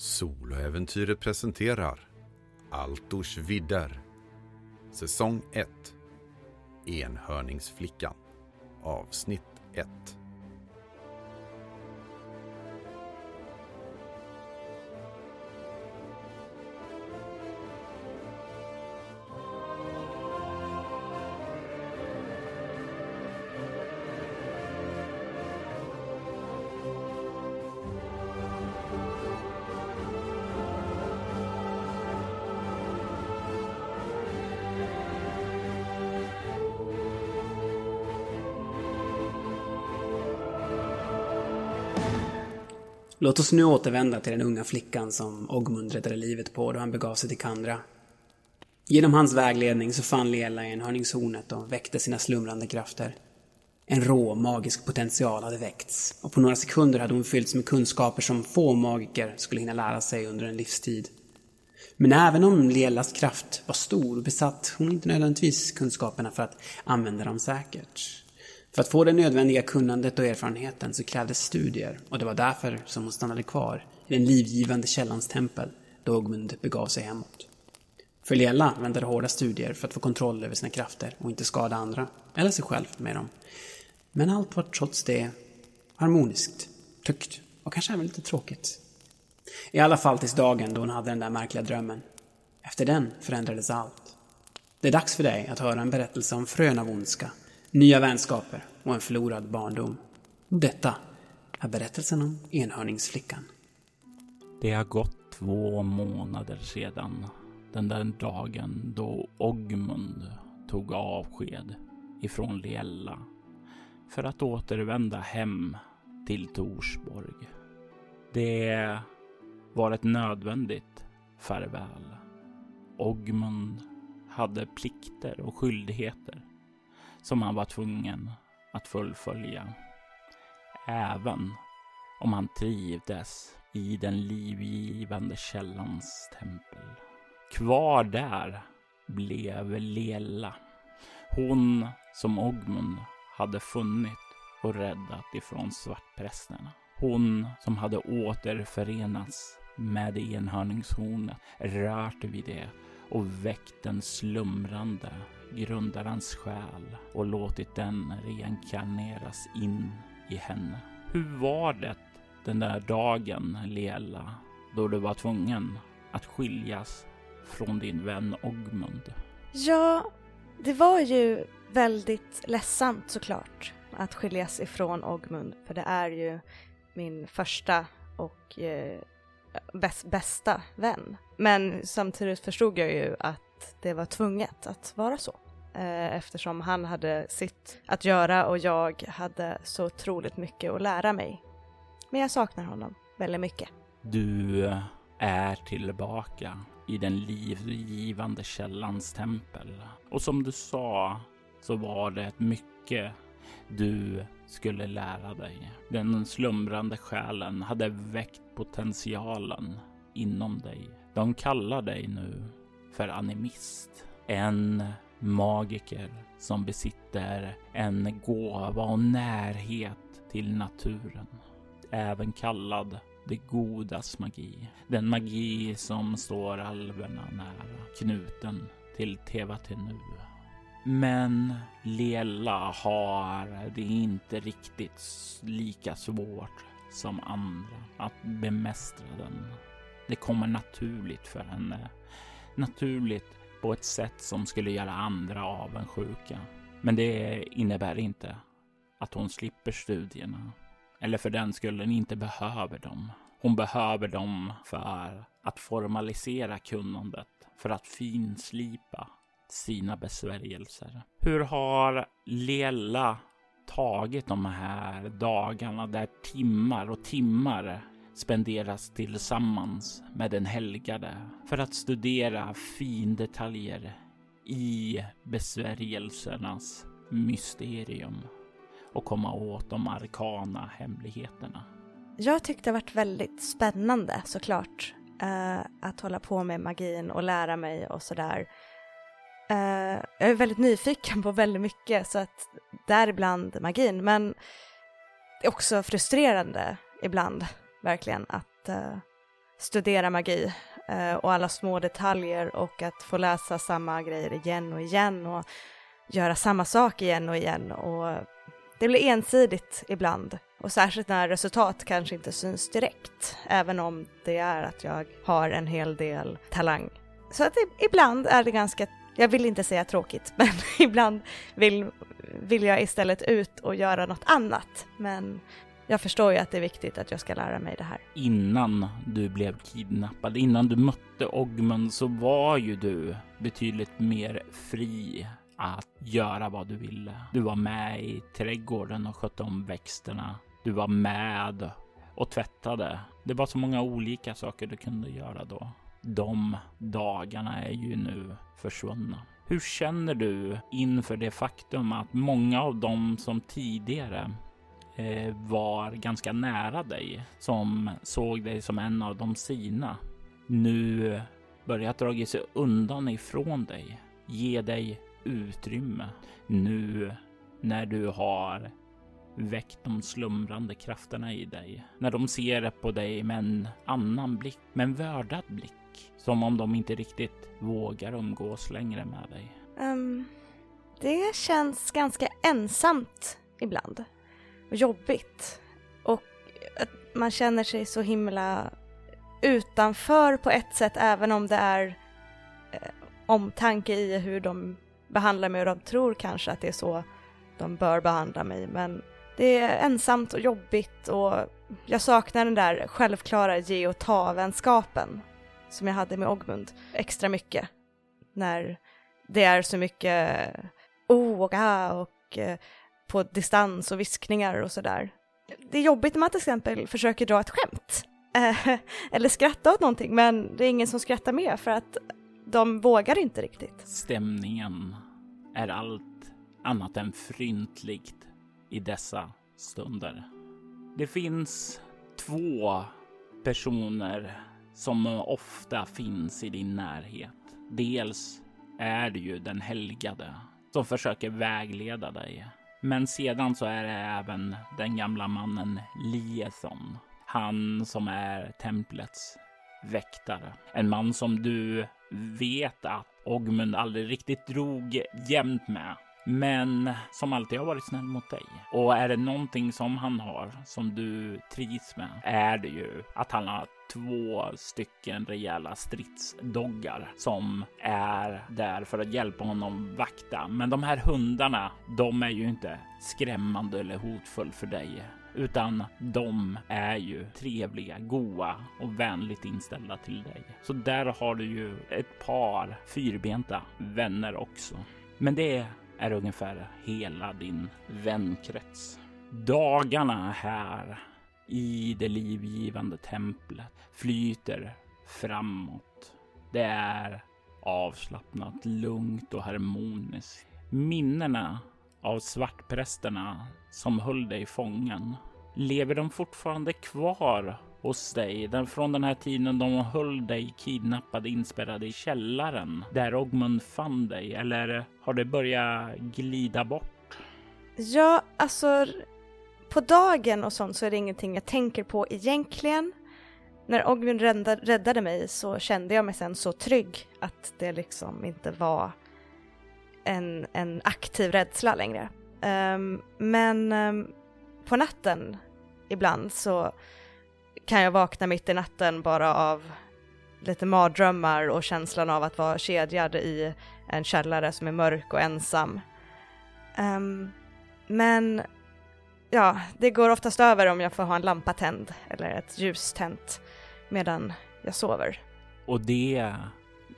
Soloäventyret presenterar Altors vidder Säsong 1 Enhörningsflickan Avsnitt 1 Låt oss nu återvända till den unga flickan som Ogmund räddade livet på då han begav sig till Kandra. Genom hans vägledning så fann Lela enhörningshornet och väckte sina slumrande krafter. En rå, magisk potential hade väckts och på några sekunder hade hon fyllts med kunskaper som få magiker skulle hinna lära sig under en livstid. Men även om Lelas kraft var stor besatt hon inte nödvändigtvis kunskaperna för att använda dem säkert. För att få det nödvändiga kunnandet och erfarenheten så krävdes studier och det var därför som hon stannade kvar i den livgivande källans tempel då Ogmund begav sig hemåt. För Lela väntade hårda studier för att få kontroll över sina krafter och inte skada andra, eller sig själv med dem. Men allt var trots det harmoniskt, tryggt och kanske även lite tråkigt. I alla fall tills dagen då hon hade den där märkliga drömmen. Efter den förändrades allt. Det är dags för dig att höra en berättelse om frön av ondska nya vänskaper och en förlorad barndom. Detta är berättelsen om enhörningsflickan. Det har gått två månader sedan den där dagen då Ogmund tog avsked ifrån Liella för att återvända hem till Torsborg. Det var ett nödvändigt farväl. Ogmund hade plikter och skyldigheter som han var tvungen att fullfölja. Även om han trivdes i den livgivande källans tempel. Kvar där blev Lela. Hon som Ogmund hade funnit och räddat ifrån svartprästerna. Hon som hade återförenats med enhörningshornet, rört vid det och väckt den slumrande grundarens själ och låtit den reinkarneras in i henne. Hur var det den där dagen, Lela, då du var tvungen att skiljas från din vän Ogmund? Ja, det var ju väldigt ledsamt såklart att skiljas ifrån Ogmund, för det är ju min första och eh, bäst, bästa vän. Men samtidigt förstod jag ju att det var tvunget att vara så. Eh, eftersom han hade sitt att göra och jag hade så otroligt mycket att lära mig. Men jag saknar honom väldigt mycket. Du eh, är tillbaka i den livgivande källans tempel. Och som du sa så var det mycket du skulle lära dig. Den slumrande själen hade väckt potentialen inom dig. De kallar dig nu för animist. En magiker som besitter en gåva och närhet till naturen. Även kallad det godas magi. Den magi som står alverna nära, knuten till Tevatenu. Men Lela har det inte riktigt lika svårt som andra att bemästra den. Det kommer naturligt för henne. Naturligt på ett sätt som skulle göra andra avundsjuka. Men det innebär inte att hon slipper studierna. Eller för den skullen inte behöver dem. Hon behöver dem för att formalisera kunnandet, för att finslipa sina besvärjelser. Hur har Lela tagit de här dagarna där timmar och timmar spenderas tillsammans med den helgade för att studera findetaljer i besvärjelsernas mysterium och komma åt de arkana hemligheterna. Jag tyckte det varit väldigt spännande såklart uh, att hålla på med magin och lära mig och sådär. Uh, jag är väldigt nyfiken på väldigt mycket så att däribland magin men det är också frustrerande ibland verkligen att uh, studera magi eh, och alla små detaljer och att få läsa samma grejer igen och igen och göra samma sak igen och igen och det blir ensidigt ibland och särskilt när resultat kanske inte syns direkt, även om det är att jag har en hel del talang. Så att ibland är det ganska, jag vill inte säga tråkigt, men ibland vill, vill jag istället ut och göra något annat. Men jag förstår ju att det är viktigt att jag ska lära mig det här. Innan du blev kidnappad, innan du mötte Ogmund så var ju du betydligt mer fri att göra vad du ville. Du var med i trädgården och skötte om växterna. Du var med och tvättade. Det var så många olika saker du kunde göra då. De dagarna är ju nu försvunna. Hur känner du inför det faktum att många av dem som tidigare Eh, var ganska nära dig, som såg dig som en av de sina, nu börjat dra sig undan ifrån dig, ge dig utrymme nu när du har väckt de slumrande krafterna i dig. När de ser på dig med en annan blick, med en värdad blick. Som om de inte riktigt vågar umgås längre med dig. Um, det känns ganska ensamt ibland. Och jobbigt. Och att man känner sig så himla utanför på ett sätt även om det är eh, omtanke i hur de behandlar mig och de tror kanske att det är så de bör behandla mig men det är ensamt och jobbigt och jag saknar den där självklara ge och ta-vänskapen som jag hade med Ogmund extra mycket när det är så mycket oh och ah och eh, på distans och viskningar och sådär. Det är jobbigt när man till exempel försöker dra ett skämt eh, eller skratta åt någonting men det är ingen som skrattar med för att de vågar inte riktigt. Stämningen är allt annat än fryntligt i dessa stunder. Det finns två personer som ofta finns i din närhet. Dels är det ju den helgade som försöker vägleda dig. Men sedan så är det även den gamla mannen Liethon. Han som är templets väktare. En man som du vet att Ogmund aldrig riktigt drog jämnt med men som alltid har varit snäll mot dig. Och är det någonting som han har som du trivs med är det ju att han har två stycken rejäla stridsdoggar som är där för att hjälpa honom vakta. Men de här hundarna, de är ju inte skrämmande eller hotfull för dig utan de är ju trevliga, goa och vänligt inställda till dig. Så där har du ju ett par fyrbenta vänner också. Men det är ungefär hela din vänkrets. Dagarna här i det livgivande templet flyter framåt. Det är avslappnat, lugnt och harmoniskt. Minnena av svartprästerna som höll dig fången, lever de fortfarande kvar hos dig den, från den här tiden de höll dig kidnappad inspärrad i källaren där Ogmund fann dig eller har det börjat glida bort? Ja, alltså på dagen och sånt så är det ingenting jag tänker på egentligen. När Ogmund räddade mig så kände jag mig sen så trygg att det liksom inte var en, en aktiv rädsla längre. Um, men um, på natten ibland så kan jag vakna mitt i natten bara av lite mardrömmar och känslan av att vara kedjad i en källare som är mörk och ensam. Um, men ja, det går oftast över om jag får ha en lampa tänd eller ett ljus tänt medan jag sover. Och det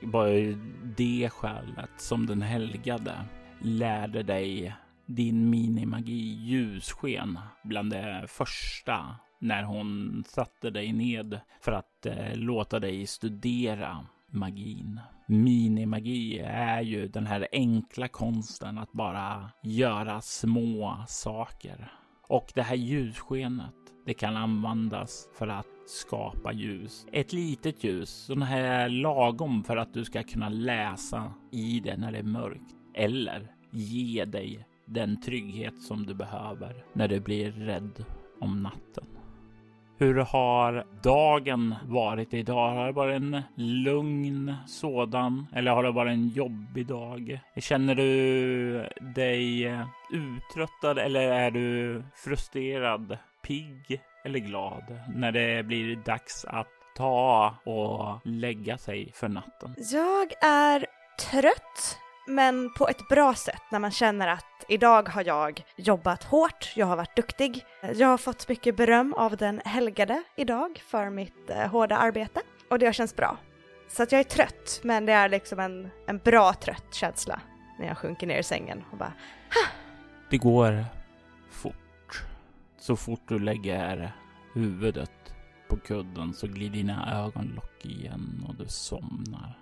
var ju det skälet som den helgade lärde dig din minimagi ljussken bland det första när hon satte dig ned för att eh, låta dig studera magin. Minimagi är ju den här enkla konsten att bara göra små saker. Och det här ljusskenet, det kan användas för att skapa ljus. Ett litet ljus, sån här lagom för att du ska kunna läsa i det när det är mörkt. Eller ge dig den trygghet som du behöver när du blir rädd om natten. Hur har dagen varit idag? Har det varit en lugn sådan eller har det varit en jobbig dag? Känner du dig eh, uttröttad eller är du frustrerad, pigg eller glad när det blir dags att ta och lägga sig för natten? Jag är trött men på ett bra sätt när man känner att idag har jag jobbat hårt, jag har varit duktig, jag har fått mycket beröm av den helgade idag för mitt eh, hårda arbete och det har känts bra. Så att jag är trött, men det är liksom en, en bra trött känsla när jag sjunker ner i sängen och bara ha! Det går fort. Så fort du lägger huvudet på kudden så glider dina ögonlock igen och du somnar.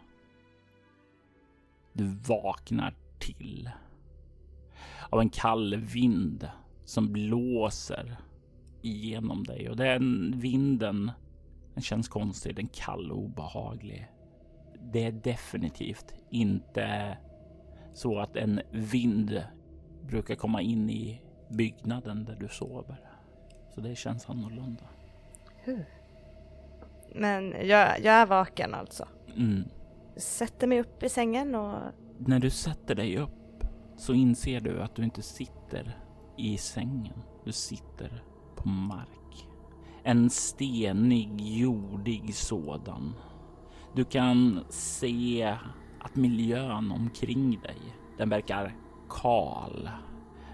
Du vaknar till av en kall vind som blåser igenom dig och den vinden den känns konstig, den kall och obehaglig. Det är definitivt inte så att en vind brukar komma in i byggnaden där du sover. Så det känns annorlunda. Men jag, jag är vaken alltså? Mm. Sätter mig upp i sängen och... När du sätter dig upp så inser du att du inte sitter i sängen. Du sitter på mark. En stenig, jordig sådan. Du kan se att miljön omkring dig, den verkar kal.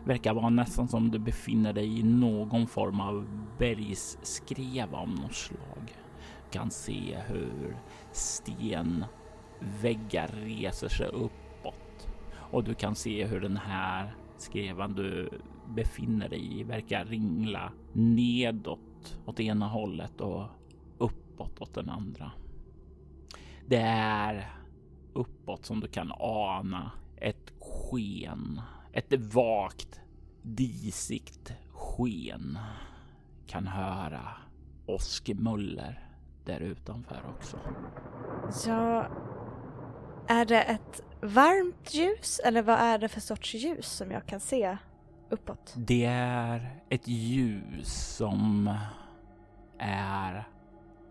Verkar vara nästan som du befinner dig i någon form av bergsskreva av något slag. Du kan se hur sten Väggar reser sig uppåt och du kan se hur den här skrevan du befinner dig i verkar ringla nedåt åt ena hållet och uppåt åt den andra. Det är uppåt som du kan ana ett sken, ett vagt disigt sken. Kan höra åskmuller där utanför också. Ja, är det ett varmt ljus eller vad är det för sorts ljus som jag kan se uppåt? Det är ett ljus som är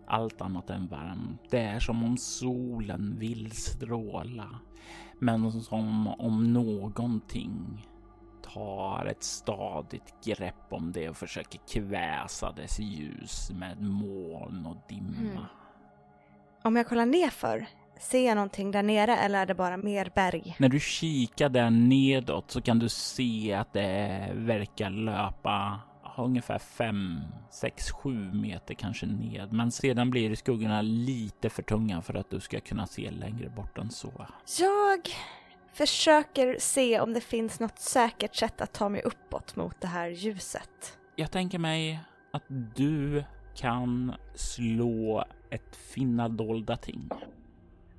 allt annat än varmt. Det är som om solen vill stråla, men som om någonting tar ett stadigt grepp om det och försöker kväsa dess ljus med moln och dimma. Mm. Om jag kollar ner för Ser jag någonting där nere eller är det bara mer berg? När du kikar där nedåt så kan du se att det verkar löpa ungefär 5, 6, 7 meter kanske ned. Men sedan blir skuggorna lite för tunga för att du ska kunna se längre bort än så. Jag försöker se om det finns något säkert sätt att ta mig uppåt mot det här ljuset. Jag tänker mig att du kan slå ett finna dolda ting.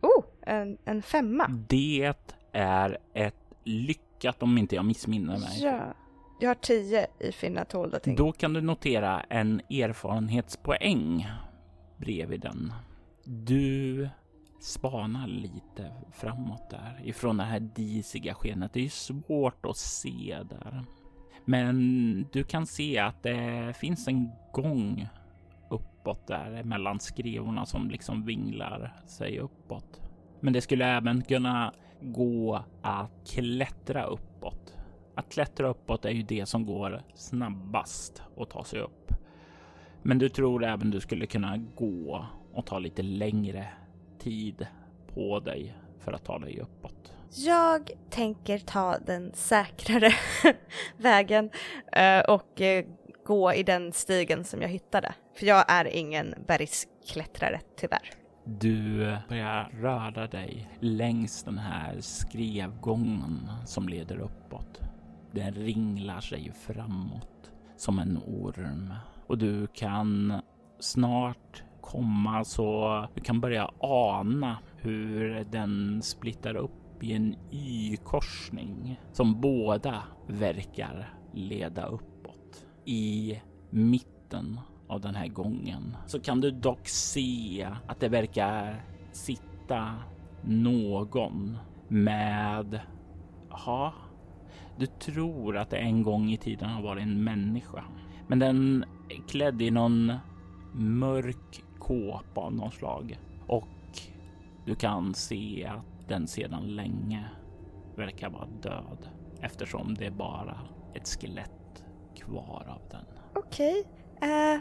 Oh, en, en femma. Det är ett lyckat om inte jag missminner mig. Ja. Jag har tio i finna tålda ting. Då kan du notera en erfarenhetspoäng bredvid den. Du spanar lite framåt där ifrån det här disiga skenet. Det är svårt att se där. Men du kan se att det finns en gång uppåt där mellan skrevorna som liksom vinglar sig uppåt. Men det skulle även kunna gå att klättra uppåt. Att klättra uppåt är ju det som går snabbast att ta sig upp. Men du tror även du skulle kunna gå och ta lite längre tid på dig för att ta dig uppåt. Jag tänker ta den säkrare vägen eh, och eh, gå i den stigen som jag hittade. För jag är ingen bergsklättrare, tyvärr. Du börjar röra dig längs den här skrevgången som leder uppåt. Den ringlar sig framåt som en orm och du kan snart komma så du kan börja ana hur den splittar upp i en Y-korsning som båda verkar leda uppåt. I mitten av den här gången så kan du dock se att det verkar sitta någon med, ja, du tror att det en gång i tiden har varit en människa. Men den är klädd i någon mörk kåpa av något slag och du kan se att den sedan länge verkar vara död eftersom det är bara ett skelett kvar av den. Okej, eh,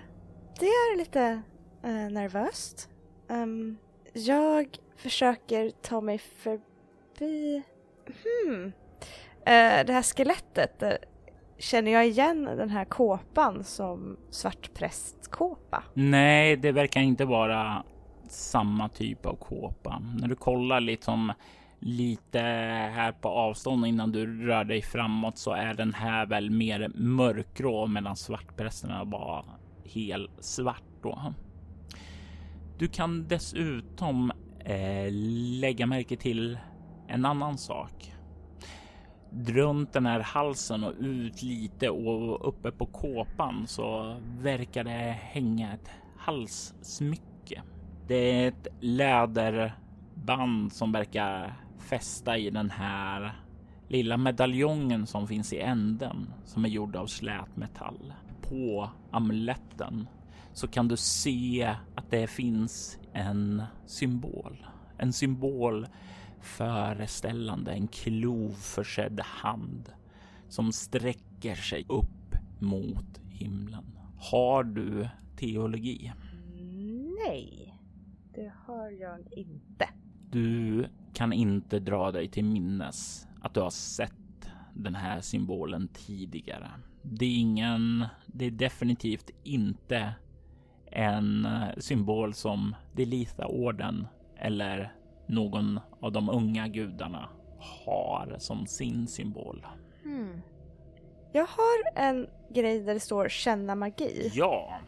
det är lite uh, nervöst. Um, jag försöker ta mig förbi... Hmm. Uh, det här skelettet, eh, känner jag igen den här kåpan som svartprästkåpa? Nej, det verkar inte vara samma typ av kåpa. När du kollar liksom lite här på avstånd innan du rör dig framåt så är den här väl mer mörkgrå medan svartprästerna var helt svart då. Du kan dessutom eh, lägga märke till en annan sak. Runt den här halsen och ut lite och uppe på kåpan så verkar det hänga ett halssmycke. Det är ett läderband som verkar fästa i den här lilla medaljongen som finns i änden som är gjord av slät metall. På amuletten så kan du se att det finns en symbol. En symbol föreställande en klovförsedd hand som sträcker sig upp mot himlen. Har du teologi? Nej, det har jag inte. Du kan inte dra dig till minnes att du har sett den här symbolen tidigare. Det är ingen, det är definitivt inte en symbol som Delita-orden eller någon av de unga gudarna har som sin symbol. Hmm. Jag har en grej där det står känna magi. Ja,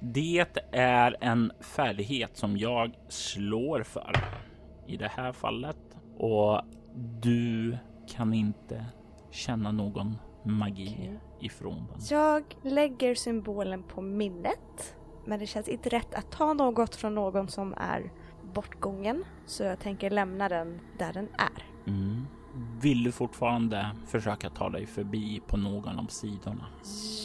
det är en färdighet som jag slår för i det här fallet och du kan inte känna någon magi okay. ifrån den. Jag lägger symbolen på minnet, men det känns inte rätt att ta något från någon som är bortgången, så jag tänker lämna den där den är. Mm. Vill du fortfarande försöka ta dig förbi på någon av sidorna?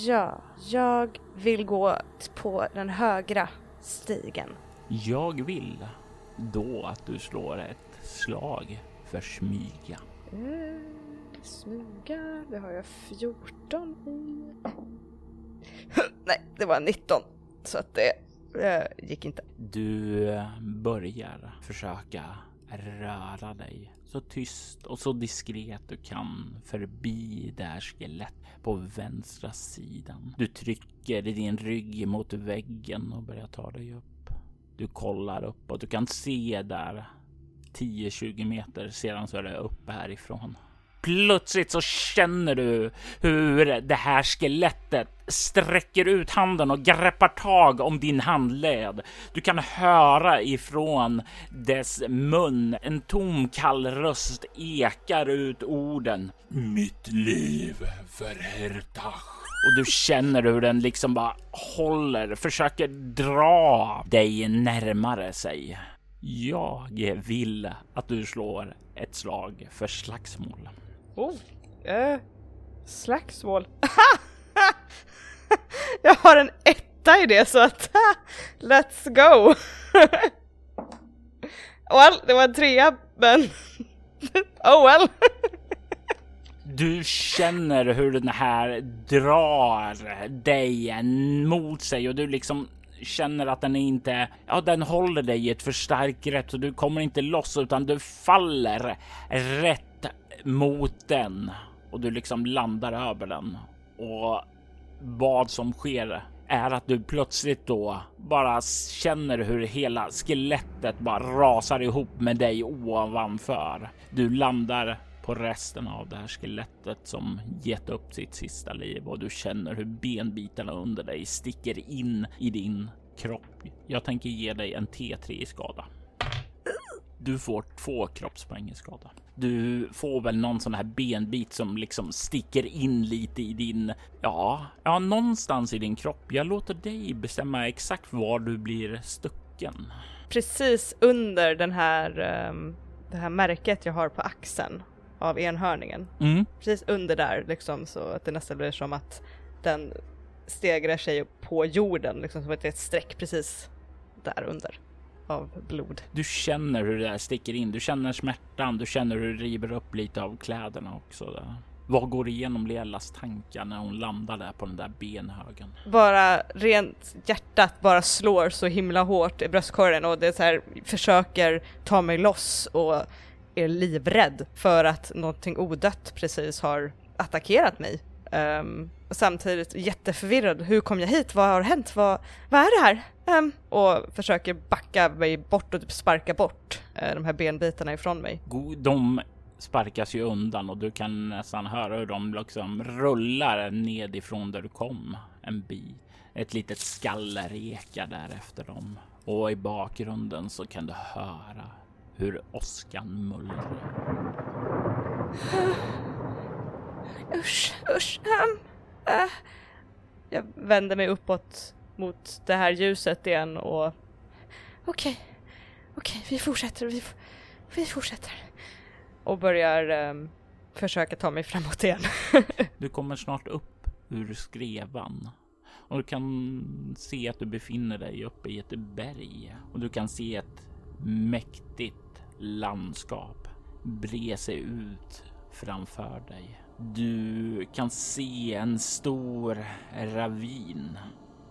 Ja, jag vill gå på den högra stigen. Jag vill då att du slår ett slag för smyga. Mm, smyga, det har jag 14 i. Nej, det var 19. Så att det det gick inte. Du eh, börjar försöka röra dig så tyst och så diskret du kan förbi det här skelett på vänstra sidan. Du trycker din rygg mot väggen och börjar ta dig upp. Du kollar upp och du kan se där 10-20 meter sedan så är det uppe härifrån. Plötsligt så känner du hur det här skelettet sträcker ut handen och greppar tag om din handled. Du kan höra ifrån dess mun en tom kall röst ekar ut orden. Mitt liv för Hertach. Och du känner hur den liksom bara håller, försöker dra dig närmare sig. Jag vill att du slår ett slag för slagsmål. Oh, äh, slagsmål. Jag har en etta i det så att let's go. well, det var en trea men oh well. Du känner hur den här drar dig mot sig och du liksom känner att den inte, ja, den håller dig i ett för starkt grepp så du kommer inte loss utan du faller rätt mot den och du liksom landar över den. Och vad som sker är att du plötsligt då bara känner hur hela skelettet bara rasar ihop med dig ovanför. Du landar på resten av det här skelettet som gett upp sitt sista liv och du känner hur benbitarna under dig sticker in i din kropp. Jag tänker ge dig en T3 i skada. Du får två kroppspoäng i skada. Du får väl någon sån här benbit som liksom sticker in lite i din, ja, ja, någonstans i din kropp. Jag låter dig bestämma exakt var du blir stucken. Precis under den här, um, det här märket jag har på axeln av enhörningen. Mm. Precis under där liksom så att det nästan blir som att den stegrar sig på jorden, liksom som ett streck precis där under av blod. Du känner hur det där sticker in. Du känner smärtan. Du känner hur det river upp lite av kläderna också. Där. Vad går igenom Liellas tankar när hon landar där på den där benhögen? Bara rent hjärtat bara slår så himla hårt i bröstkorgen och det så här försöker ta mig loss och är livrädd för att någonting odött precis har attackerat mig. Um, samtidigt jätteförvirrad. Hur kom jag hit? Vad har hänt? Vad, vad är det här? Um, och försöker backa mig bort och typ sparka bort uh, de här benbitarna ifrån mig. De sparkas ju undan och du kan nästan höra hur de liksom rullar ned ifrån där du kom en bit. Ett litet skaller ekar där efter dem och i bakgrunden så kan du höra hur åskan mullrar. Usch, usch. Um, uh. Jag vänder mig uppåt mot det här ljuset igen och okej, okay. okej, okay, vi fortsätter, vi, vi fortsätter. Och börjar um, försöka ta mig framåt igen. du kommer snart upp ur skrevan och du kan se att du befinner dig uppe i ett berg och du kan se ett mäktigt landskap bre sig ut framför dig. Du kan se en stor ravin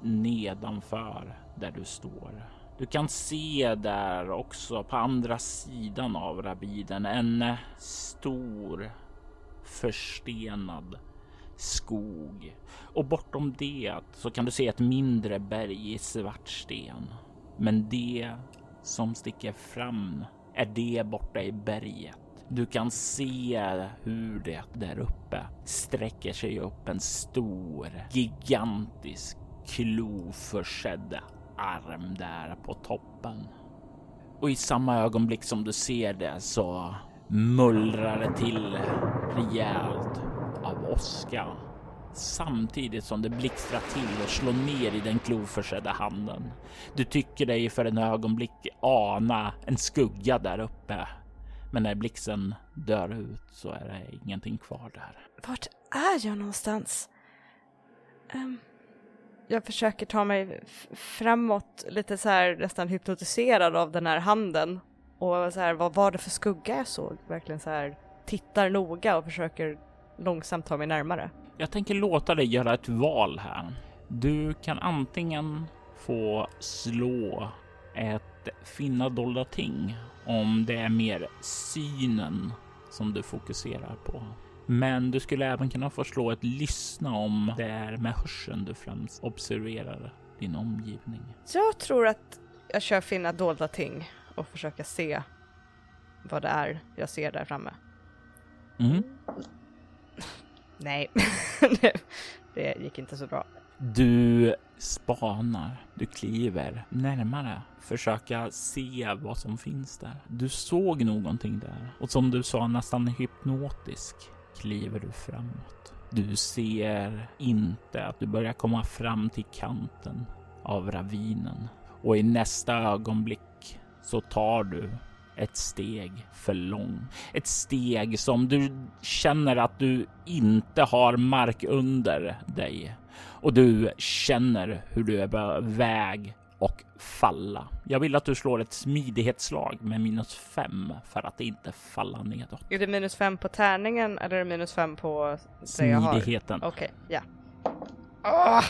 nedanför där du står. Du kan se där också på andra sidan av ravinen en stor förstenad skog och bortom det så kan du se ett mindre berg i svart sten. Men det som sticker fram är det borta i berget du kan se hur det där uppe sträcker sig upp en stor, gigantisk kloförsedd arm där på toppen. Och i samma ögonblick som du ser det så mullrar det till rejält av åska samtidigt som det blixtrar till och slår ner i den kloförsedda handen. Du tycker dig för en ögonblick ana en skugga där uppe men när blixten dör ut så är det ingenting kvar där. Vart är jag någonstans? Um, jag försöker ta mig framåt lite så här nästan hypnotiserad av den här handen. Och så här, vad var det för skugga jag såg? Verkligen så här tittar noga och försöker långsamt ta mig närmare. Jag tänker låta dig göra ett val här. Du kan antingen få slå ett finna dolda ting om det är mer synen som du fokuserar på. Men du skulle även kunna få slå ett lyssna om det är med hörseln du främst observerar din omgivning. Jag tror att jag kör finna dolda ting och försöka se vad det är jag ser där framme. Mm. Nej, det gick inte så bra. Du spanar, du kliver närmare, försöka se vad som finns där. Du såg någonting där och som du sa nästan hypnotisk kliver du framåt. Du ser inte att du börjar komma fram till kanten av ravinen och i nästa ögonblick så tar du ett steg för långt. Ett steg som du känner att du inte har mark under dig och du känner hur du är på väg och falla. Jag vill att du slår ett smidighetsslag med minus fem för att inte falla nedåt. Är det minus fem på tärningen eller är det minus fem på? Smidigheten. Okej, okay, ja. Oh!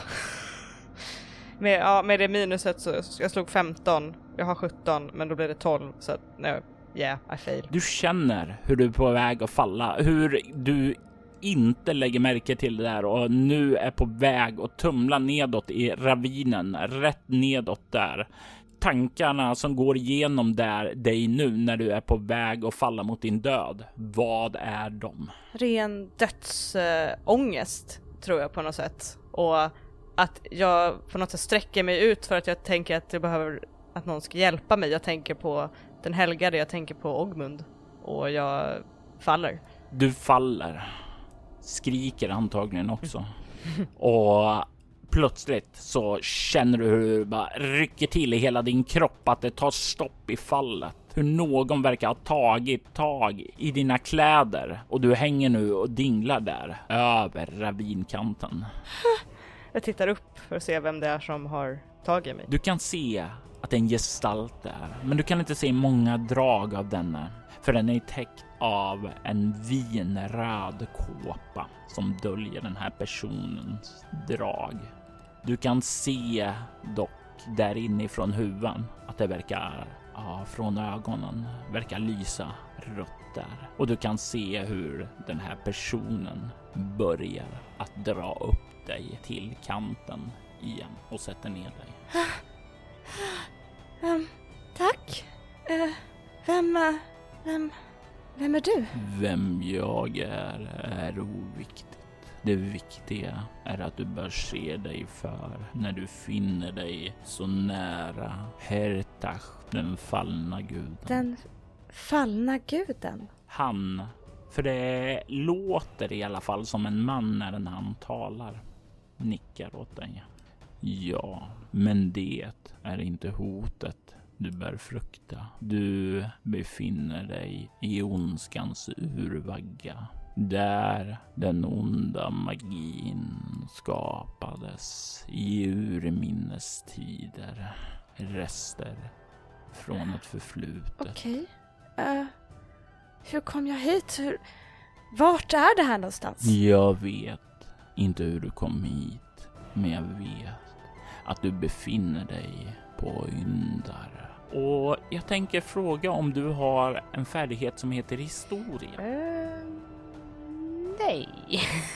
Med, ja, med det minuset så jag slog 15, jag har 17 men då blir det 12 så att no, yeah, I fail. Du känner hur du är på väg att falla, hur du inte lägger märke till det där och nu är på väg att tumla nedåt i ravinen, rätt nedåt där. Tankarna som går igenom där dig nu när du är på väg att falla mot din död. Vad är de? Ren dödsångest tror jag på något sätt och att jag på något sätt sträcker mig ut för att jag tänker att jag behöver att någon ska hjälpa mig. Jag tänker på den helgade, jag tänker på Ogmund och jag faller. Du faller skriker antagligen också. Och plötsligt så känner du hur det bara rycker till i hela din kropp att det tar stopp i fallet. Hur någon verkar ha tagit tag i dina kläder och du hänger nu och dinglar där över ravinkanten. Jag tittar upp för att se vem det är som har tagit mig. Du kan se att det är en gestalt där, men du kan inte se många drag av denna, för den är täckt av en vinröd kåpa som döljer den här personens drag. Du kan se dock där inifrån huvan att det verkar, ja, från ögonen verkar lysa rött där och du kan se hur den här personen börjar att dra upp dig till kanten igen och sätter ner dig. Um, tack. Uh, vem, uh, vem, vem är du? Vem jag är är oviktigt. Det viktiga är att du bör se dig för när du finner dig så nära Hertach, den fallna guden. Den fallna guden? Han, för det låter i alla fall som en man när han talar, nickar åt dig. Ja, men det är inte hotet du bör frukta. Du befinner dig i ondskans urvagga. Där den onda magin skapades i urminnes tider. Rester från ett förflutet. Okej. Okay. Uh, eh, hur kom jag hit? Hur... Vart är det här någonstans? Jag vet inte hur du kom hit, men jag vet att du befinner dig på Yndar. Och jag tänker fråga om du har en färdighet som heter historia? Uh, nej,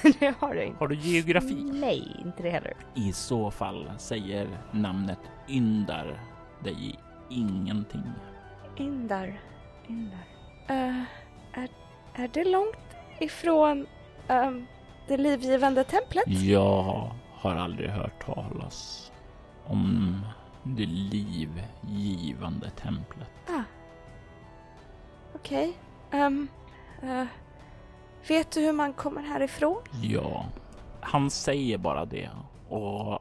det har jag inte. Har du geografi? Nej, inte det heller. I så fall säger namnet Yndar dig ingenting. Yndar, Yndar. Uh, är, är det långt ifrån um, det livgivande templet? Jag har aldrig hört talas om det livgivande templet. Ah. Okej. Okay. Um, uh, vet du hur man kommer härifrån? Ja, han säger bara det och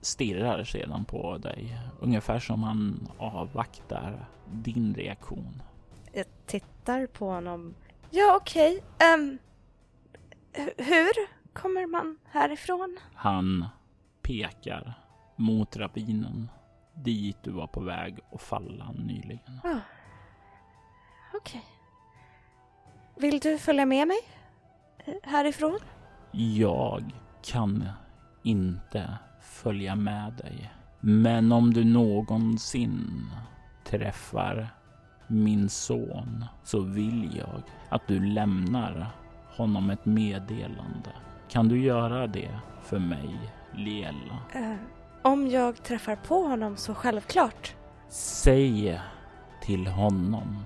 stirrar sedan på dig. Ungefär som han avvaktar din reaktion. Jag tittar på honom. Ja, okej. Okay. Um, hur kommer man härifrån? Han pekar mot ravinen dit du var på väg att falla nyligen. Oh. Okej. Okay. Vill du följa med mig härifrån? Jag kan inte följa med dig. Men om du någonsin träffar min son så vill jag att du lämnar honom ett meddelande. Kan du göra det för mig, Liella? Uh, om jag träffar på honom så självklart. Säg till honom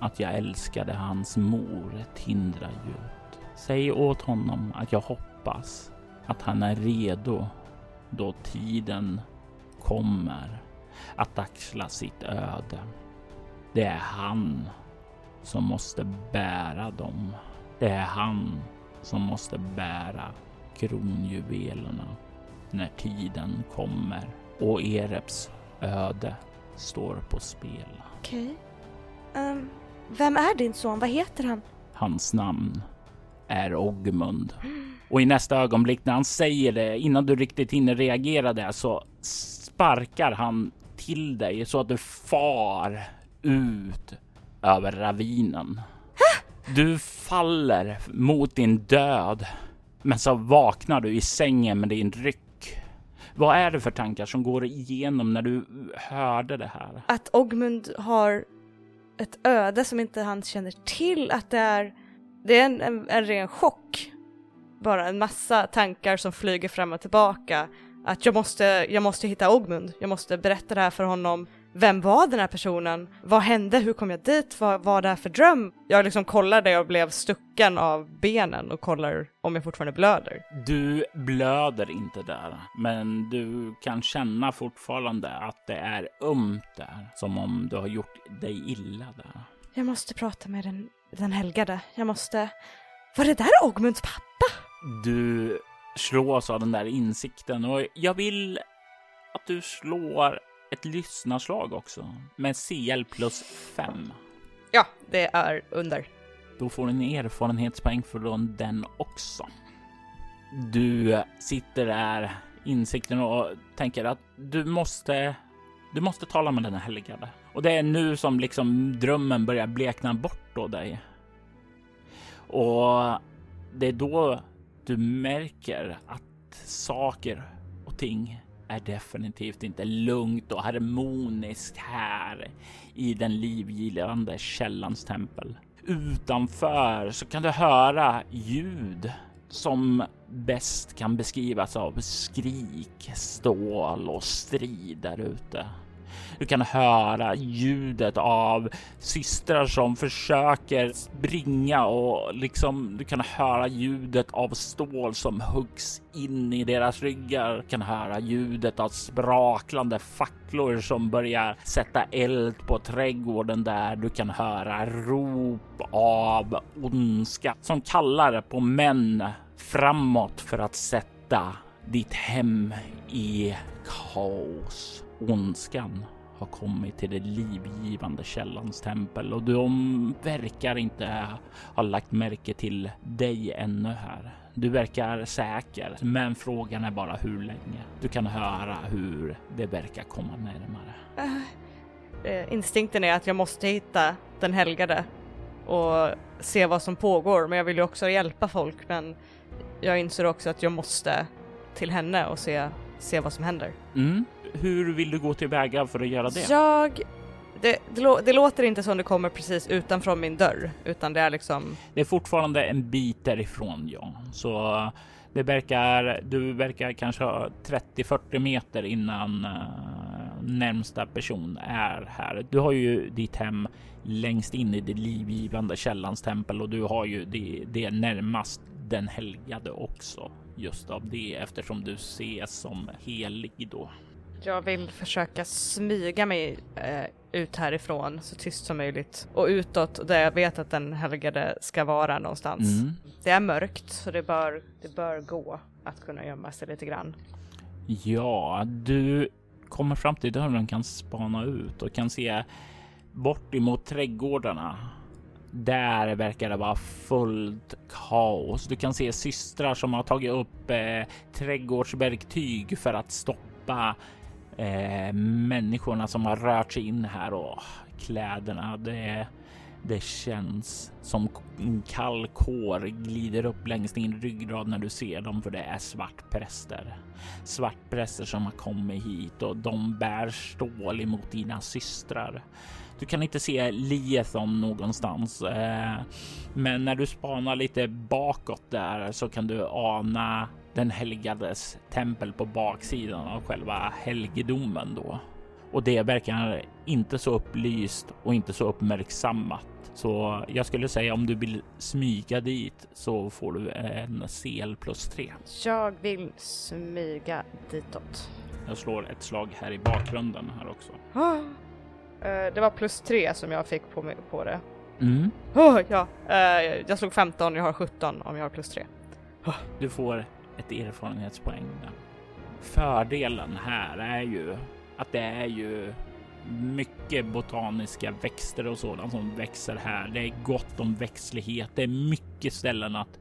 att jag älskade hans mor Tindra djupt. Säg åt honom att jag hoppas att han är redo då tiden kommer att axla sitt öde. Det är han som måste bära dem. Det är han som måste bära kronjuvelerna när tiden kommer och Ereps öde står på spel. Okej. Okay. Um, ehm, vem är din son? Vad heter han? Hans namn är Ogmund. Och i nästa ögonblick när han säger det, innan du riktigt hinner reagera där, så sparkar han till dig så att du far ut över ravinen. Du faller mot din död, men så vaknar du i sängen med din ryck. Vad är det för tankar som går igenom när du hörde det här? Att Ogmund har ett öde som inte han känner till, att det är, det är en, en, en ren chock. Bara en massa tankar som flyger fram och tillbaka. Att jag måste, jag måste hitta Ogmund, jag måste berätta det här för honom, vem var den här personen? Vad hände? Hur kom jag dit? Vad var det här för dröm? Jag liksom kollade och blev stucken av benen och kollar om jag fortfarande blöder. Du blöder inte där, men du kan känna fortfarande att det är ömt där, som om du har gjort dig illa där. Jag måste prata med den, den helgade. Jag måste... Var det där Ogmunds pappa? Du slås av den där insikten och jag vill att du slår ett lyssnarslag också med CL plus 5. Ja, det är under. Då får du en erfarenhetspoäng från den också. Du sitter där insikten och tänker att du måste, du måste tala med den helgade. Och det är nu som liksom drömmen börjar blekna bort då dig. Och det är då du märker att saker och ting är definitivt inte lugnt och harmoniskt här i den livgivande källans tempel. Utanför så kan du höra ljud som bäst kan beskrivas av skrik, stål och strid där ute. Du kan höra ljudet av systrar som försöker springa och liksom du kan höra ljudet av stål som huggs in i deras ryggar. Du kan höra ljudet av spraklande facklor som börjar sätta eld på trädgården där. Du kan höra rop av ondska som kallar på män framåt för att sätta ditt hem i kaos. Ondskan har kommit till det livgivande källans tempel och de verkar inte ha lagt märke till dig ännu här. Du verkar säker, men frågan är bara hur länge. Du kan höra hur det verkar komma närmare. Uh, instinkten är att jag måste hitta den helgade och se vad som pågår, men jag vill ju också hjälpa folk. Men jag inser också att jag måste till henne och se, se vad som händer. Mm. Hur vill du gå tillväga för att göra det? Jag... Det, det, det, låter inte som det kommer precis utanför min dörr, utan det är liksom... Det är fortfarande en bit därifrån, ja. Så det verkar, du verkar kanske 30-40 meter innan uh, närmsta person är här. Du har ju ditt hem längst in i det livgivande källans tempel och du har ju det, det närmast den helgade också just av det eftersom du ses som helig då. Jag vill försöka smyga mig eh, ut härifrån så tyst som möjligt och utåt där jag vet att den helgade ska vara någonstans. Mm. Det är mörkt så det bör, det bör gå att kunna gömma sig lite grann. Ja, du kommer fram till dörren, kan spana ut och kan se bort emot trädgårdarna. Där verkar det vara fullt kaos. Du kan se systrar som har tagit upp eh, trädgårdsverktyg för att stoppa eh, människorna som har rört sig in här och kläderna. Det, det känns som kall kår glider upp längs din ryggrad när du ser dem, för det är svartpräster. Svartpräster som har kommit hit och de bär stål emot dina systrar. Du kan inte se Liethon någonstans, eh, men när du spanar lite bakåt där så kan du ana den helgades tempel på baksidan av själva helgedomen då. Och det verkar inte så upplyst och inte så uppmärksammat. Så jag skulle säga om du vill smyga dit så får du en CL plus 3. Jag vill smyga ditåt. Jag slår ett slag här i bakgrunden här också. Ah. det var plus 3 som jag fick på, mig, på det. Mm. Oh, ja. Uh, jag slog 15, jag har 17 om jag har plus 3. Oh. Du får ett erfarenhetspoäng. Fördelen här är ju att det är ju mycket botaniska växter och sådant som växer här. Det är gott om växtlighet. Det är mycket ställen att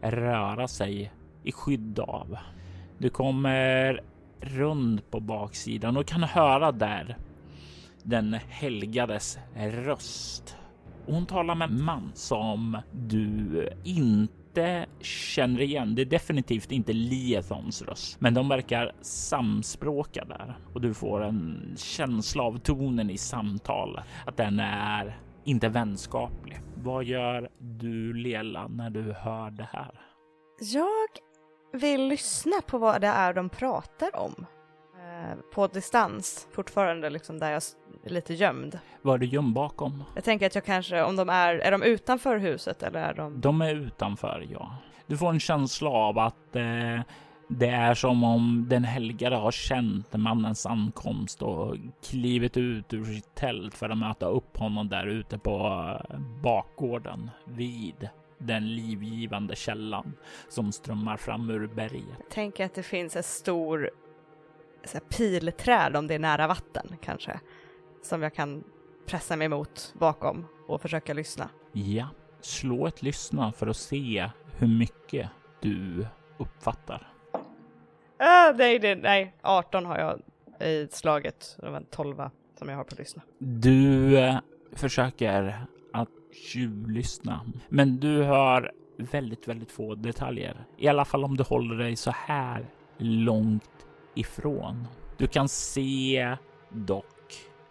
röra sig i skydd av. Du kommer runt på baksidan och kan höra där den helgades röst. hon talar med en man som du inte inte känner igen. Det är definitivt inte Liethons röst, men de verkar samspråka där och du får en känsla av tonen i samtalet, att den är inte vänskaplig. Vad gör du Lela när du hör det här? Jag vill lyssna på vad det är de pratar om. Eh, på distans, fortfarande liksom där jag lite gömd. Vad är du gömd bakom? Jag tänker att jag kanske, om de är, är de utanför huset eller är de? De är utanför, ja. Du får en känsla av att eh, det är som om den helgade har känt mannens ankomst och klivit ut ur sitt tält för att möta upp honom där ute på eh, bakgården vid den livgivande källan som strömmar fram ur berget. Tänker att det finns en stor så här, pilträd om det är nära vatten kanske, som jag kan pressa mig mot bakom och försöka lyssna. Ja, slå ett lyssna för att se hur mycket du uppfattar. Uh, nej, det, nej, 18 har jag i slaget. Det var en 12 som jag har på lyssna. Du eh, försöker att tjuvlyssna, men du hör väldigt, väldigt få detaljer. I alla fall om du håller dig så här långt ifrån. Du kan se dock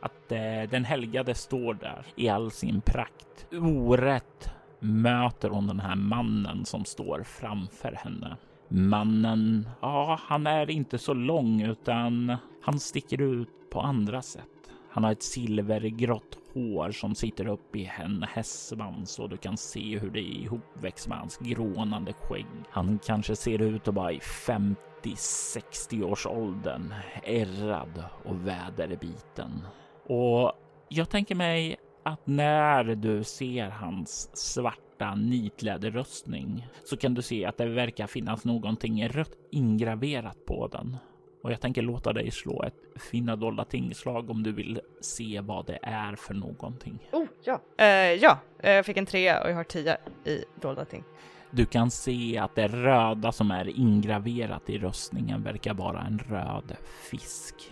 att eh, den helgade står där i all sin prakt. Orätt möter hon den här mannen som står framför henne. Mannen, ja, han är inte så lång utan han sticker ut på andra sätt. Han har ett silvergrått hår som sitter upp i en hästsvans och du kan se hur det är ihopväxt med hans grånande skägg. Han kanske ser ut att vara i 50-60 års åldern, ärrad och väderbiten. Och jag tänker mig att när du ser hans svarta nitläderrustning så kan du se att det verkar finnas någonting rött ingraverat på den. Och jag tänker låta dig slå ett finna dolda tingslag om du vill se vad det är för någonting. Oh, ja. Uh, ja, eh, jag fick en trea och jag har tio i dolda ting. Du kan se att det röda som är ingraverat i rustningen verkar vara en röd fisk.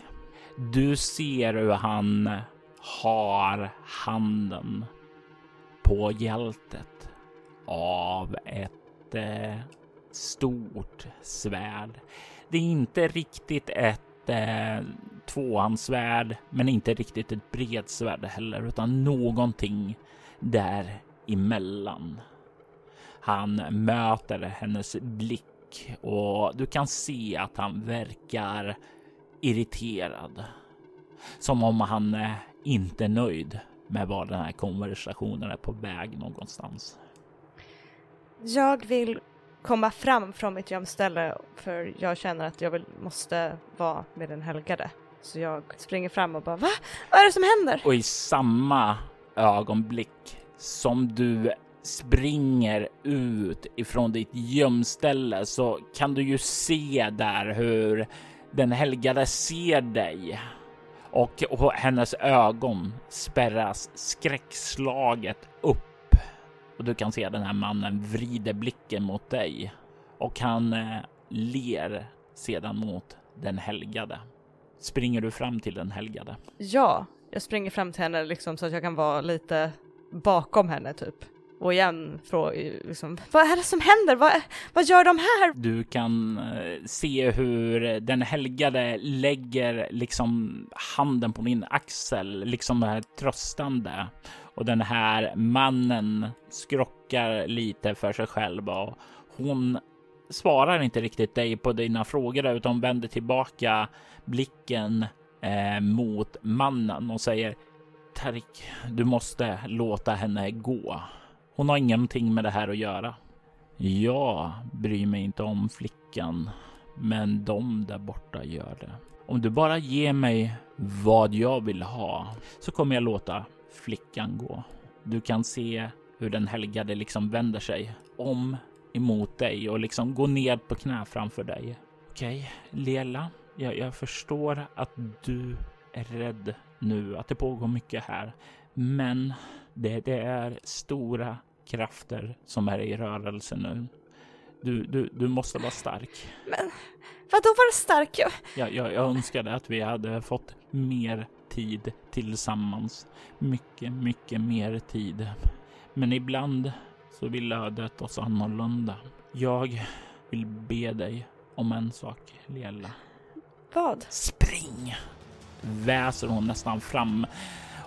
Du ser hur han har handen på hjältet av ett eh, stort svärd. Det är inte riktigt ett eh, tvåhandsvärd, men inte riktigt ett bredsvärd heller, utan någonting däremellan. Han möter hennes blick och du kan se att han verkar irriterad. Som om han eh, inte är nöjd med var den här konversationen är på väg någonstans. Jag vill komma fram från mitt gömställe för jag känner att jag vill, måste vara med den helgade. Så jag springer fram och bara va? Vad är det som händer? Och i samma ögonblick som du springer ut ifrån ditt gömställe så kan du ju se där hur den helgade ser dig och, och hennes ögon spärras skräckslaget upp och du kan se den här mannen vrider blicken mot dig och han eh, ler sedan mot den helgade. Springer du fram till den helgade? Ja, jag springer fram till henne liksom så att jag kan vara lite bakom henne typ. Och igen fråga liksom, vad är det som händer? Vad, vad gör de här? Du kan eh, se hur den helgade lägger liksom handen på min axel, liksom det här tröstande. Och den här mannen skrockar lite för sig själv och hon svarar inte riktigt dig på dina frågor utan vänder tillbaka blicken eh, mot mannen och säger Tarik, du måste låta henne gå. Hon har ingenting med det här att göra. Jag bryr mig inte om flickan, men de där borta gör det. Om du bara ger mig vad jag vill ha så kommer jag låta flickan gå. Du kan se hur den helgade liksom vänder sig om emot dig och liksom går ner på knä framför dig. Okej, Lela, jag, jag förstår att du är rädd nu, att det pågår mycket här. Men det, det är stora krafter som är i rörelse nu. Du, du, du måste vara stark. Men vadå vara stark? Jag... Jag, jag, jag önskade att vi hade fått mer tid tillsammans. Mycket, mycket mer tid. Men ibland så vill ödet oss annorlunda. Jag vill be dig om en sak, Liella. Vad? Spring! Väser hon nästan fram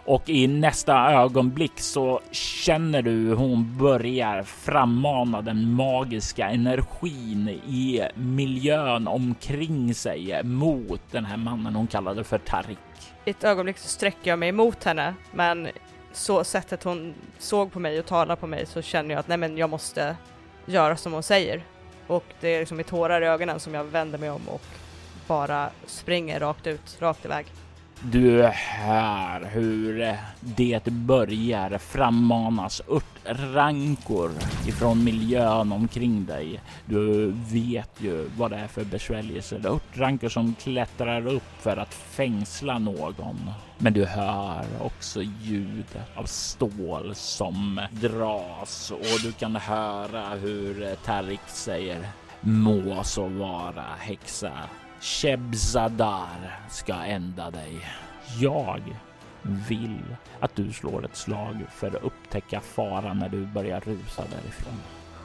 och i nästa ögonblick så känner du hur hon börjar frammana den magiska energin i miljön omkring sig mot den här mannen hon kallade för Tarik. I ett ögonblick så sträcker jag mig emot henne, men så sättet hon såg på mig och talade på mig så känner jag att nej men jag måste göra som hon säger. Och det är liksom med tårar i ögonen som jag vänder mig om och bara springer rakt ut, rakt iväg. Du hör hur det börjar frammanas örtrankor ifrån miljön omkring dig. Du vet ju vad det är för besvärjelser. Örtrankor som klättrar upp för att fängsla någon. Men du hör också ljud av stål som dras och du kan höra hur Tarik säger Må så vara häxa Shebzadar ska ända dig. Jag vill att du slår ett slag för att upptäcka faran när du börjar rusa därifrån.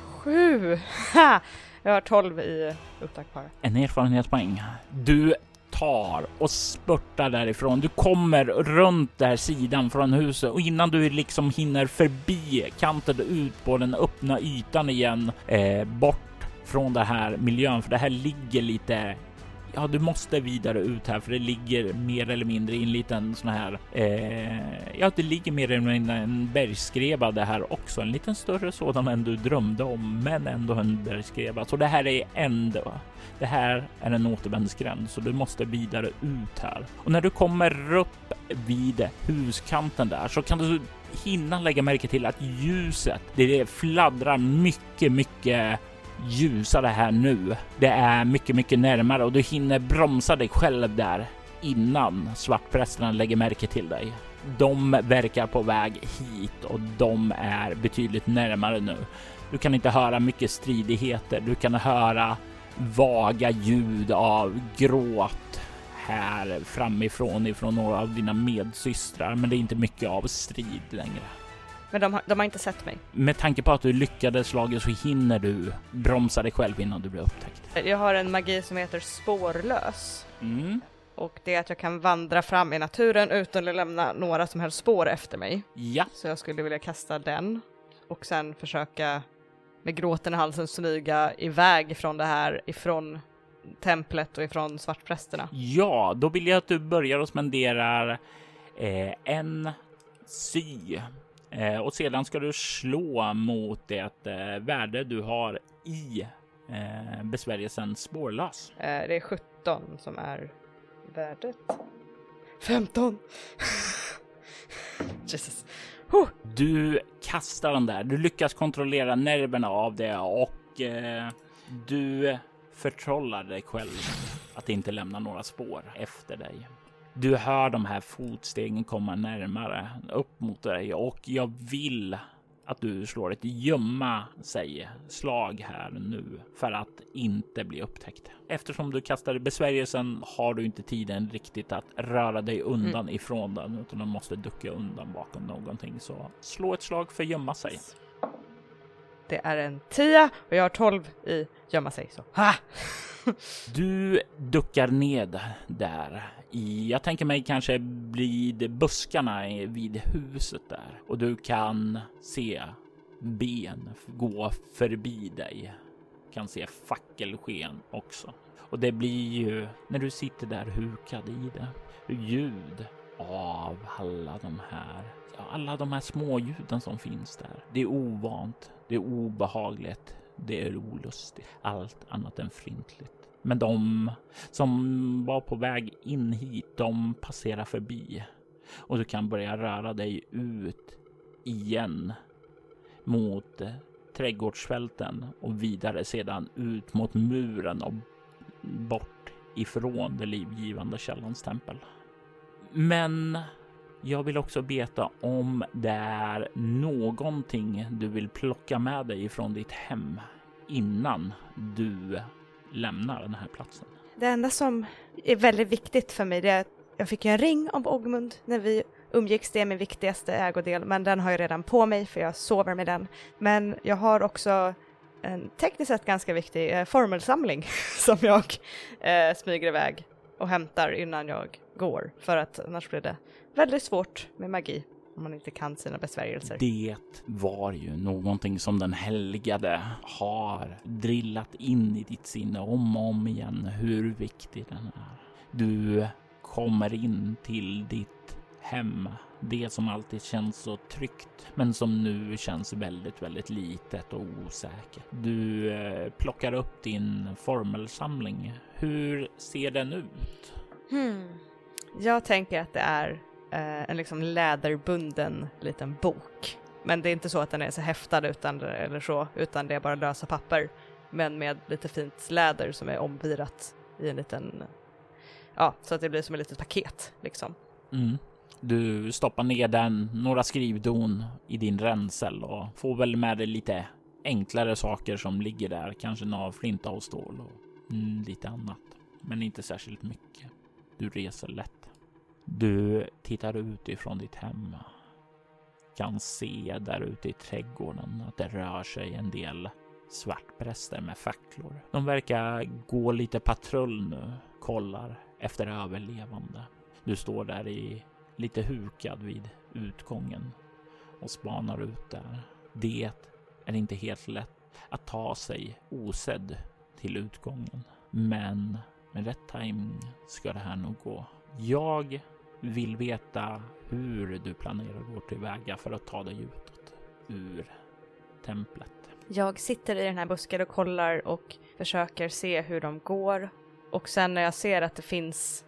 Sju! Ha! Jag har tolv i upptäckt fara. En erfarenhetspoäng. Du tar och spurtar därifrån. Du kommer runt där sidan från huset och innan du liksom hinner förbi kanten ut på den öppna ytan igen, eh, bort från den här miljön, för det här ligger lite ja, du måste vidare ut här för det ligger mer eller mindre i en liten sån här. Eh, ja, det ligger mer eller mindre en bergskreva det här också. En liten större sådan än du drömde om, men ändå en bergskreva. Så det här är ändå. Det här är en återvändsgränd, så du måste vidare ut här. Och när du kommer upp vid huskanten där så kan du hinna lägga märke till att ljuset, det fladdrar mycket, mycket ljusare här nu. Det är mycket, mycket närmare och du hinner bromsa dig själv där innan svartprästerna lägger märke till dig. De verkar på väg hit och de är betydligt närmare nu. Du kan inte höra mycket stridigheter. Du kan höra vaga ljud av gråt här framifrån ifrån några av dina medsystrar, men det är inte mycket av strid längre. Men de har, de har inte sett mig. Med tanke på att du lyckades slaget så hinner du bromsa dig själv innan du blir upptäckt. Jag har en magi som heter spårlös. Mm. Och det är att jag kan vandra fram i naturen utan att lämna några som helst spår efter mig. Ja, Så jag skulle vilja kasta den och sen försöka med gråten i halsen smyga iväg från det här, ifrån templet och ifrån svartprästerna. ja, då vill jag att du börjar och spenderar eh, en sy eh, och sedan ska du slå mot det eh, värde du har i eh, besvärjelsen spårlös. Eh, det är 17 som är värdet. 15! Jesus. Huh. Du kastar den där. Du lyckas kontrollera nerverna av det och eh, du förtrollar dig själv att inte lämna några spår efter dig. Du hör de här fotstegen komma närmare upp mot dig och jag vill att du slår ett gömma sig slag här nu för att inte bli upptäckt. Eftersom du kastade besvärjelsen har du inte tiden riktigt att röra dig undan ifrån den utan du måste ducka undan bakom någonting. Så slå ett slag för gömma sig. Det är en 10 och jag har 12 i gömma sig så. Ha! Du duckar ned där jag tänker mig kanske vid buskarna vid huset där och du kan se ben gå förbi dig. Kan se fackelsken också. Och det blir ju när du sitter där hukad i det, ljud av alla de här, alla de här småljuden som finns där. Det är ovant, det är obehagligt, det är olustigt, allt annat än frintligt. Men de som var på väg in hit, de passerar förbi och du kan börja röra dig ut igen mot trädgårdsfälten och vidare sedan ut mot muren och bort ifrån det livgivande källans tempel. Men jag vill också veta om det är någonting du vill plocka med dig ifrån ditt hem innan du lämnar den här platsen. Det enda som är väldigt viktigt för mig det är att jag fick en ring av Ogmund när vi umgicks. Det är min viktigaste ägodel, men den har jag redan på mig för jag sover med den. Men jag har också en tekniskt sett ganska viktig eh, formelsamling som jag eh, smyger iväg och hämtar innan jag går för att annars blir det väldigt svårt med magi om man inte kan sina besvärjelser. Det var ju någonting som den helgade har drillat in i ditt sinne om och om igen hur viktig den är. Du kommer in till ditt hem, det som alltid känns så tryggt, men som nu känns väldigt, väldigt litet och osäkert. Du eh, plockar upp din formelsamling. Hur ser den ut? Hmm. Jag tänker att det är eh, en liksom läderbunden liten bok. Men det är inte så att den är så häftad utan, eller så, utan det är bara lösa papper. Men med lite fint läder som är omvirat i en liten, ja, så att det blir som ett litet paket liksom. Mm. Du stoppar ner den, några skrivdon i din ränsel och får väl med dig lite enklare saker som ligger där. Kanske några flinta och stål och mm, lite annat. men inte särskilt mycket. Du reser lätt. Du tittar ut ifrån ditt hem. Kan se där ute i trädgården att det rör sig en del svartpräster med facklor. De verkar gå lite patrull nu, kollar efter överlevande. Du står där i lite hukad vid utgången och spanar ut där. Det är inte helt lätt att ta sig osedd till utgången. Men med rätt timing ska det här nog gå. Jag vill veta hur du planerar att gå tillväga för att ta dig utåt ur templet. Jag sitter i den här busken och kollar och försöker se hur de går. Och sen när jag ser att det finns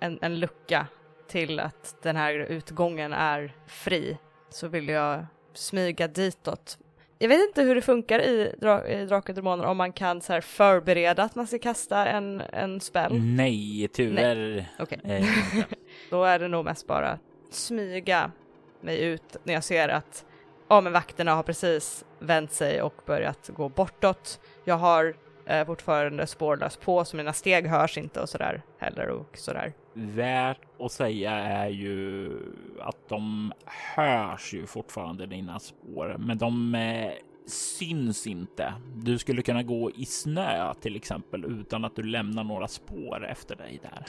en, en lucka till att den här utgången är fri så vill jag smyga ditåt. Jag vet inte hur det funkar i, dra i Drakar och Demoner om man kan så här förbereda att man ska kasta en, en spell. Nej, tyvärr. Okej. Eh, Då är det nog mest bara smyga mig ut när jag ser att ja, men vakterna har precis vänt sig och börjat gå bortåt. Jag har eh, fortfarande spårlös på så mina steg hörs inte och sådär heller och sådär. Värt att säga är ju att de hörs ju fortfarande dina spår, men de eh, syns inte. Du skulle kunna gå i snö till exempel utan att du lämnar några spår efter dig där.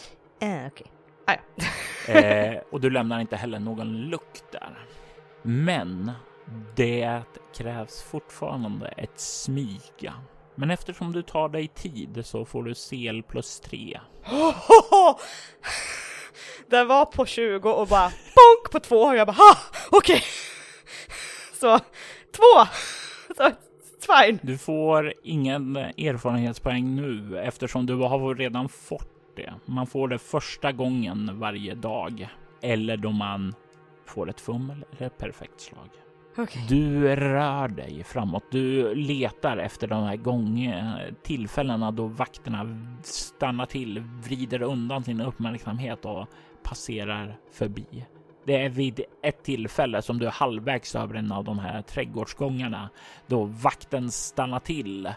Eh, okej. Ah, ja. Eh, och du lämnar inte heller någon lukt där. Men det krävs fortfarande ett smyga. Men eftersom du tar dig tid så får du sel plus tre. Den var på 20 och bara bonk på två och jag bara ha, okej. Så två. Så fine. Du får ingen erfarenhetspoäng nu eftersom du har redan fått det. Man får det första gången varje dag eller då man får ett fummel eller ett perfekt slag. Okej. Du rör dig framåt. Du letar efter de här gång tillfällena då vakterna stannar till, vrider undan sin uppmärksamhet och passerar förbi. Det är vid ett tillfälle som du är halvvägs över en av de här trädgårdsgångarna då vakten stannar till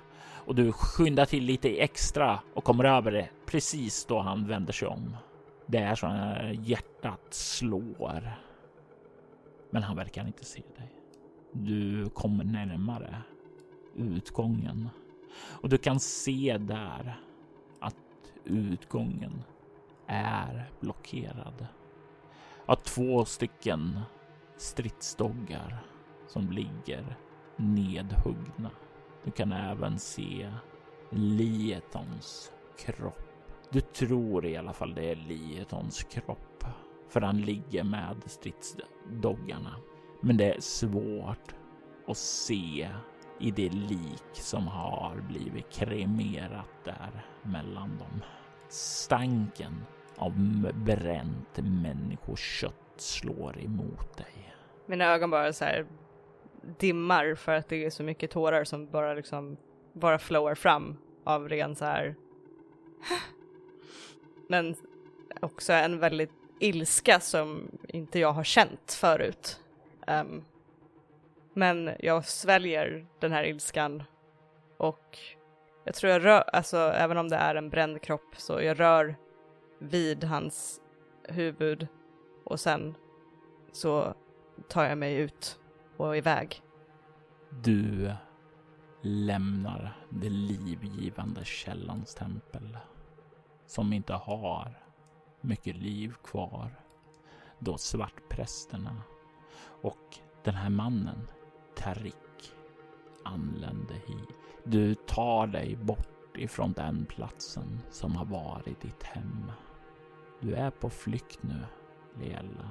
och du skyndar till lite extra och kommer över det precis då han vänder sig om. Det är så att hjärtat slår. Men han verkar inte se dig. Du kommer närmare utgången och du kan se där att utgången är blockerad av två stycken stridsdoggar som ligger nedhuggna. Du kan även se Lietons kropp. Du tror i alla fall det är Lietons kropp för han ligger med stridsdoggarna. Men det är svårt att se i det lik som har blivit kremerat där mellan dem. Stanken av bränt människokött slår emot dig. Mina ögon bara så här dimmar för att det är så mycket tårar som bara liksom bara flowar fram av ren så här. Men också en väldigt ilska som inte jag har känt förut. Um, men jag sväljer den här ilskan och jag tror jag rör, alltså även om det är en bränd kropp så jag rör vid hans huvud och sen så tar jag mig ut och iväg. Du lämnar det livgivande källans tempel som inte har mycket liv kvar då svartprästerna och den här mannen, Tarik, anlände hit. Du tar dig bort ifrån den platsen som har varit ditt hem. Du är på flykt nu, Leela.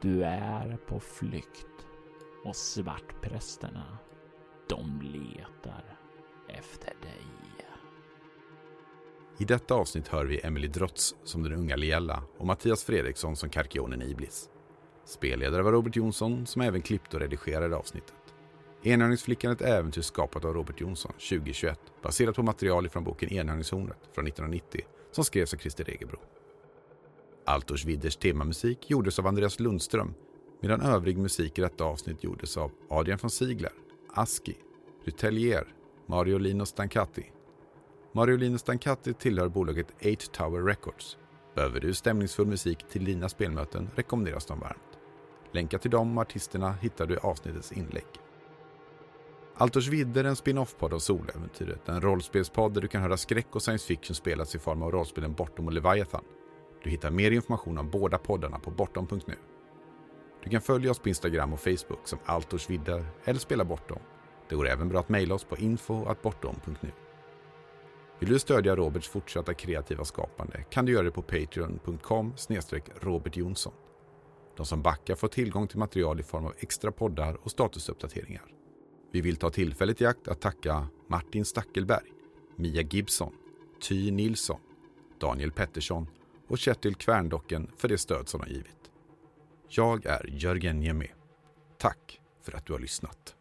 Du är på flykt och svartprästerna, de letar efter dig. I detta avsnitt hör vi Emily Drotz som den unga Liella och Mattias Fredriksson som Karkionen Iblis. Spelledare var Robert Jonsson som även klippte och redigerade avsnittet. Enhörningsflickan ett äventyr skapat av Robert Jonsson 2021 baserat på material från boken Enhörningshornet från 1990 som skrevs av Christer Egebro. Altors Widders temamusik gjordes av Andreas Lundström medan övrig musik i detta avsnitt gjordes av Adrian von Ziegler, Aski, Rutelier, Mario Lino Stancati, Mario Lino Stancati tillhör bolaget 8 Tower Records. Behöver du stämningsfull musik till dina spelmöten rekommenderas de varmt. Länkar till de artisterna hittar du i avsnittets inlägg. Altors vidder är en spin-off-podd av Soläventyret. En rollspelspodd där du kan höra skräck och science fiction spelas i form av rollspelen Bortom och Leviathan. Du hittar mer information om båda poddarna på bortom.nu. Du kan följa oss på Instagram och Facebook som altorsviddar eller spela Bortom. Det går även bra att mejla oss på info.bortom.nu. Vill du stödja Roberts fortsatta kreativa skapande kan du göra det på patreon.com robertjonsson. De som backar får tillgång till material i form av extra poddar och statusuppdateringar. Vi vill ta tillfället i akt att tacka Martin Stackelberg, Mia Gibson, Ty Nilsson, Daniel Pettersson och Kjetil Kvärndocken för det stöd som de givit. Jag är Jörgen Niemi. Tack för att du har lyssnat.